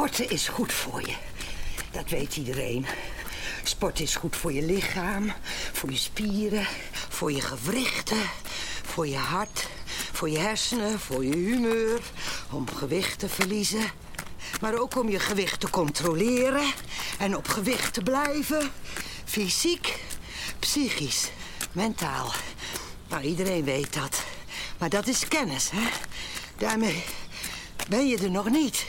Sporten is goed voor je. Dat weet iedereen. Sport is goed voor je lichaam, voor je spieren, voor je gewrichten, voor je hart, voor je hersenen, voor je humeur, om gewicht te verliezen. Maar ook om je gewicht te controleren en op gewicht te blijven. Fysiek, psychisch, mentaal. Nou, iedereen weet dat. Maar dat is kennis, hè? Daarmee ben je er nog niet.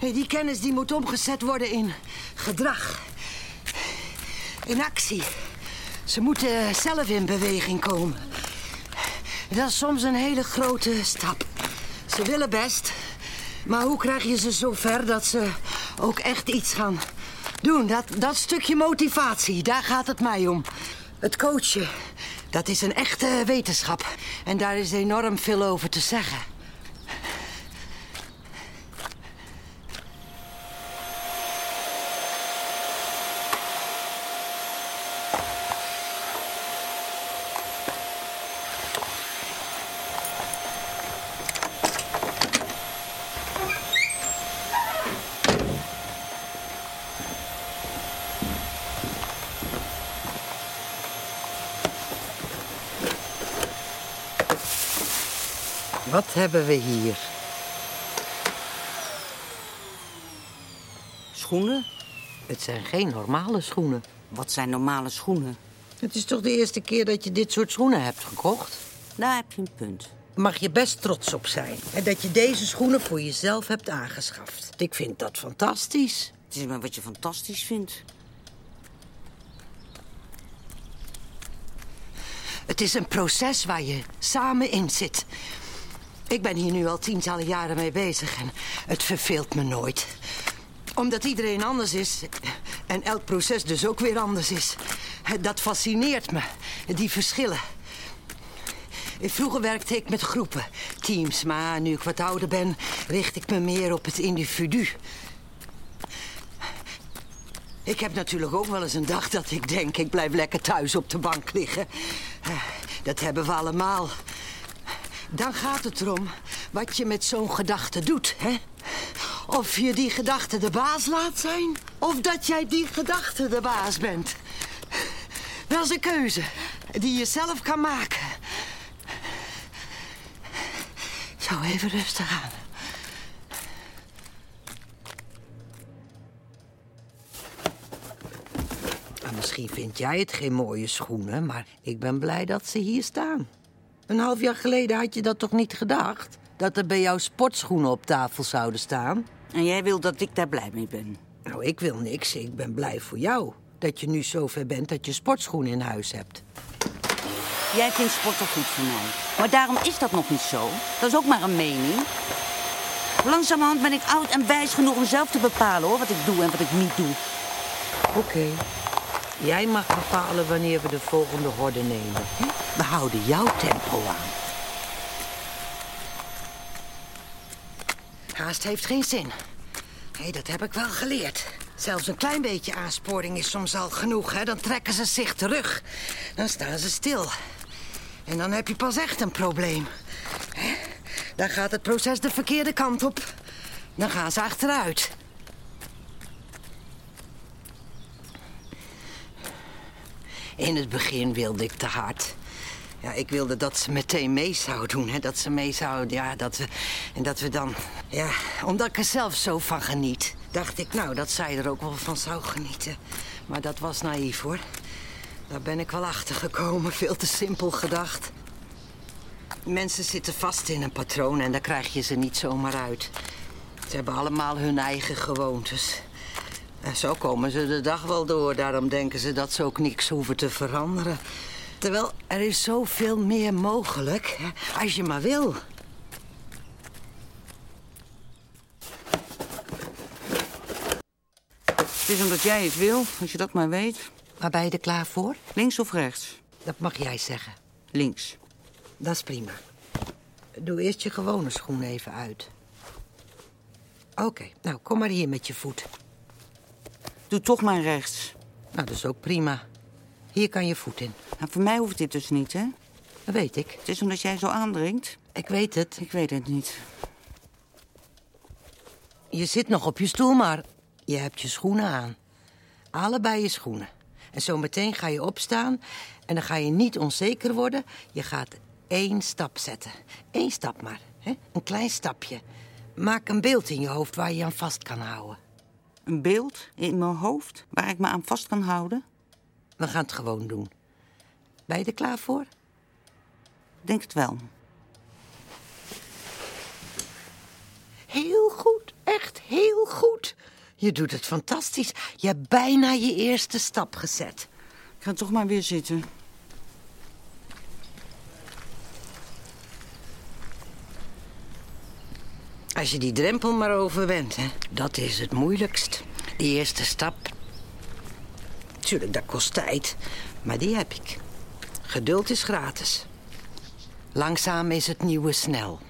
Die kennis die moet omgezet worden in gedrag. In actie. Ze moeten zelf in beweging komen. Dat is soms een hele grote stap. Ze willen best. Maar hoe krijg je ze zo ver dat ze ook echt iets gaan doen? Dat, dat stukje motivatie, daar gaat het mij om. Het coachen, dat is een echte wetenschap. En daar is enorm veel over te zeggen. Wat hebben we hier? Schoenen? Het zijn geen normale schoenen. Wat zijn normale schoenen? Het is toch de eerste keer dat je dit soort schoenen hebt gekocht? Daar heb je een punt. Mag je best trots op zijn. En dat je deze schoenen voor jezelf hebt aangeschaft. Ik vind dat fantastisch. Het is maar wat je fantastisch vindt. Het is een proces waar je samen in zit. Ik ben hier nu al tientallen jaren mee bezig en het verveelt me nooit. Omdat iedereen anders is en elk proces dus ook weer anders is. Dat fascineert me, die verschillen. Vroeger werkte ik met groepen, teams, maar nu ik wat ouder ben, richt ik me meer op het individu. Ik heb natuurlijk ook wel eens een dag dat ik denk, ik blijf lekker thuis op de bank liggen. Dat hebben we allemaal. Dan gaat het erom wat je met zo'n gedachte doet, hè? Of je die gedachte de baas laat zijn, of dat jij die gedachte de baas bent. Dat is een keuze die je zelf kan maken. Zo, even rustig aan. En misschien vind jij het geen mooie schoenen, maar ik ben blij dat ze hier staan. Een half jaar geleden had je dat toch niet gedacht? Dat er bij jou sportschoenen op tafel zouden staan? En jij wil dat ik daar blij mee ben? Nou, ik wil niks. Ik ben blij voor jou. Dat je nu zover bent dat je sportschoenen in huis hebt. Jij vindt sporten goed voor mij. Maar daarom is dat nog niet zo. Dat is ook maar een mening. Langzamerhand ben ik oud en wijs genoeg om zelf te bepalen hoor, wat ik doe en wat ik niet doe. Oké. Jij mag bepalen wanneer we de volgende horde nemen. We houden jouw tempo aan. Haast heeft geen zin. Nee, dat heb ik wel geleerd. Zelfs een klein beetje aansporing is soms al genoeg. Hè? Dan trekken ze zich terug. Dan staan ze stil. En dan heb je pas echt een probleem. Dan gaat het proces de verkeerde kant op. Dan gaan ze achteruit. In het begin wilde ik te hard. Ja, ik wilde dat ze meteen mee zou doen. Hè? Dat ze mee zou, ja, dat we... En dat we dan... Ja, omdat ik er zelf zo van geniet... dacht ik, nou, dat zij er ook wel van zou genieten. Maar dat was naïef, hoor. Daar ben ik wel achter gekomen. Veel te simpel gedacht. Mensen zitten vast in een patroon en daar krijg je ze niet zomaar uit. Ze hebben allemaal hun eigen gewoontes. En zo komen ze de dag wel door. Daarom denken ze dat ze ook niks hoeven te veranderen. Terwijl er is zoveel meer mogelijk, als je maar wil. Het is omdat jij het wil, als je dat maar weet. Maar ben je er klaar voor? Links of rechts? Dat mag jij zeggen. Links. Dat is prima. Doe eerst je gewone schoen even uit. Oké, nou kom maar hier met je voet. Doe toch maar rechts. Nou, dat is ook prima. Hier kan je voet in. Nou, voor mij hoeft dit dus niet, hè? Dat weet ik. Het is omdat jij zo aandringt. Ik weet het. Ik weet het niet. Je zit nog op je stoel, maar je hebt je schoenen aan. Allebei je schoenen. En zo meteen ga je opstaan en dan ga je niet onzeker worden. Je gaat één stap zetten. Eén stap maar. Hè? Een klein stapje. Maak een beeld in je hoofd waar je je aan vast kan houden. Een beeld in mijn hoofd waar ik me aan vast kan houden? We gaan het gewoon doen. Ben je er klaar voor? Denk het wel. Heel goed, echt heel goed. Je doet het fantastisch. Je hebt bijna je eerste stap gezet. Ik ga toch maar weer zitten. Als je die drempel maar over bent, hè, dat is het moeilijkst. Die eerste stap. Tuurlijk, dat kost tijd, maar die heb ik. Geduld is gratis. Langzaam is het nieuwe snel.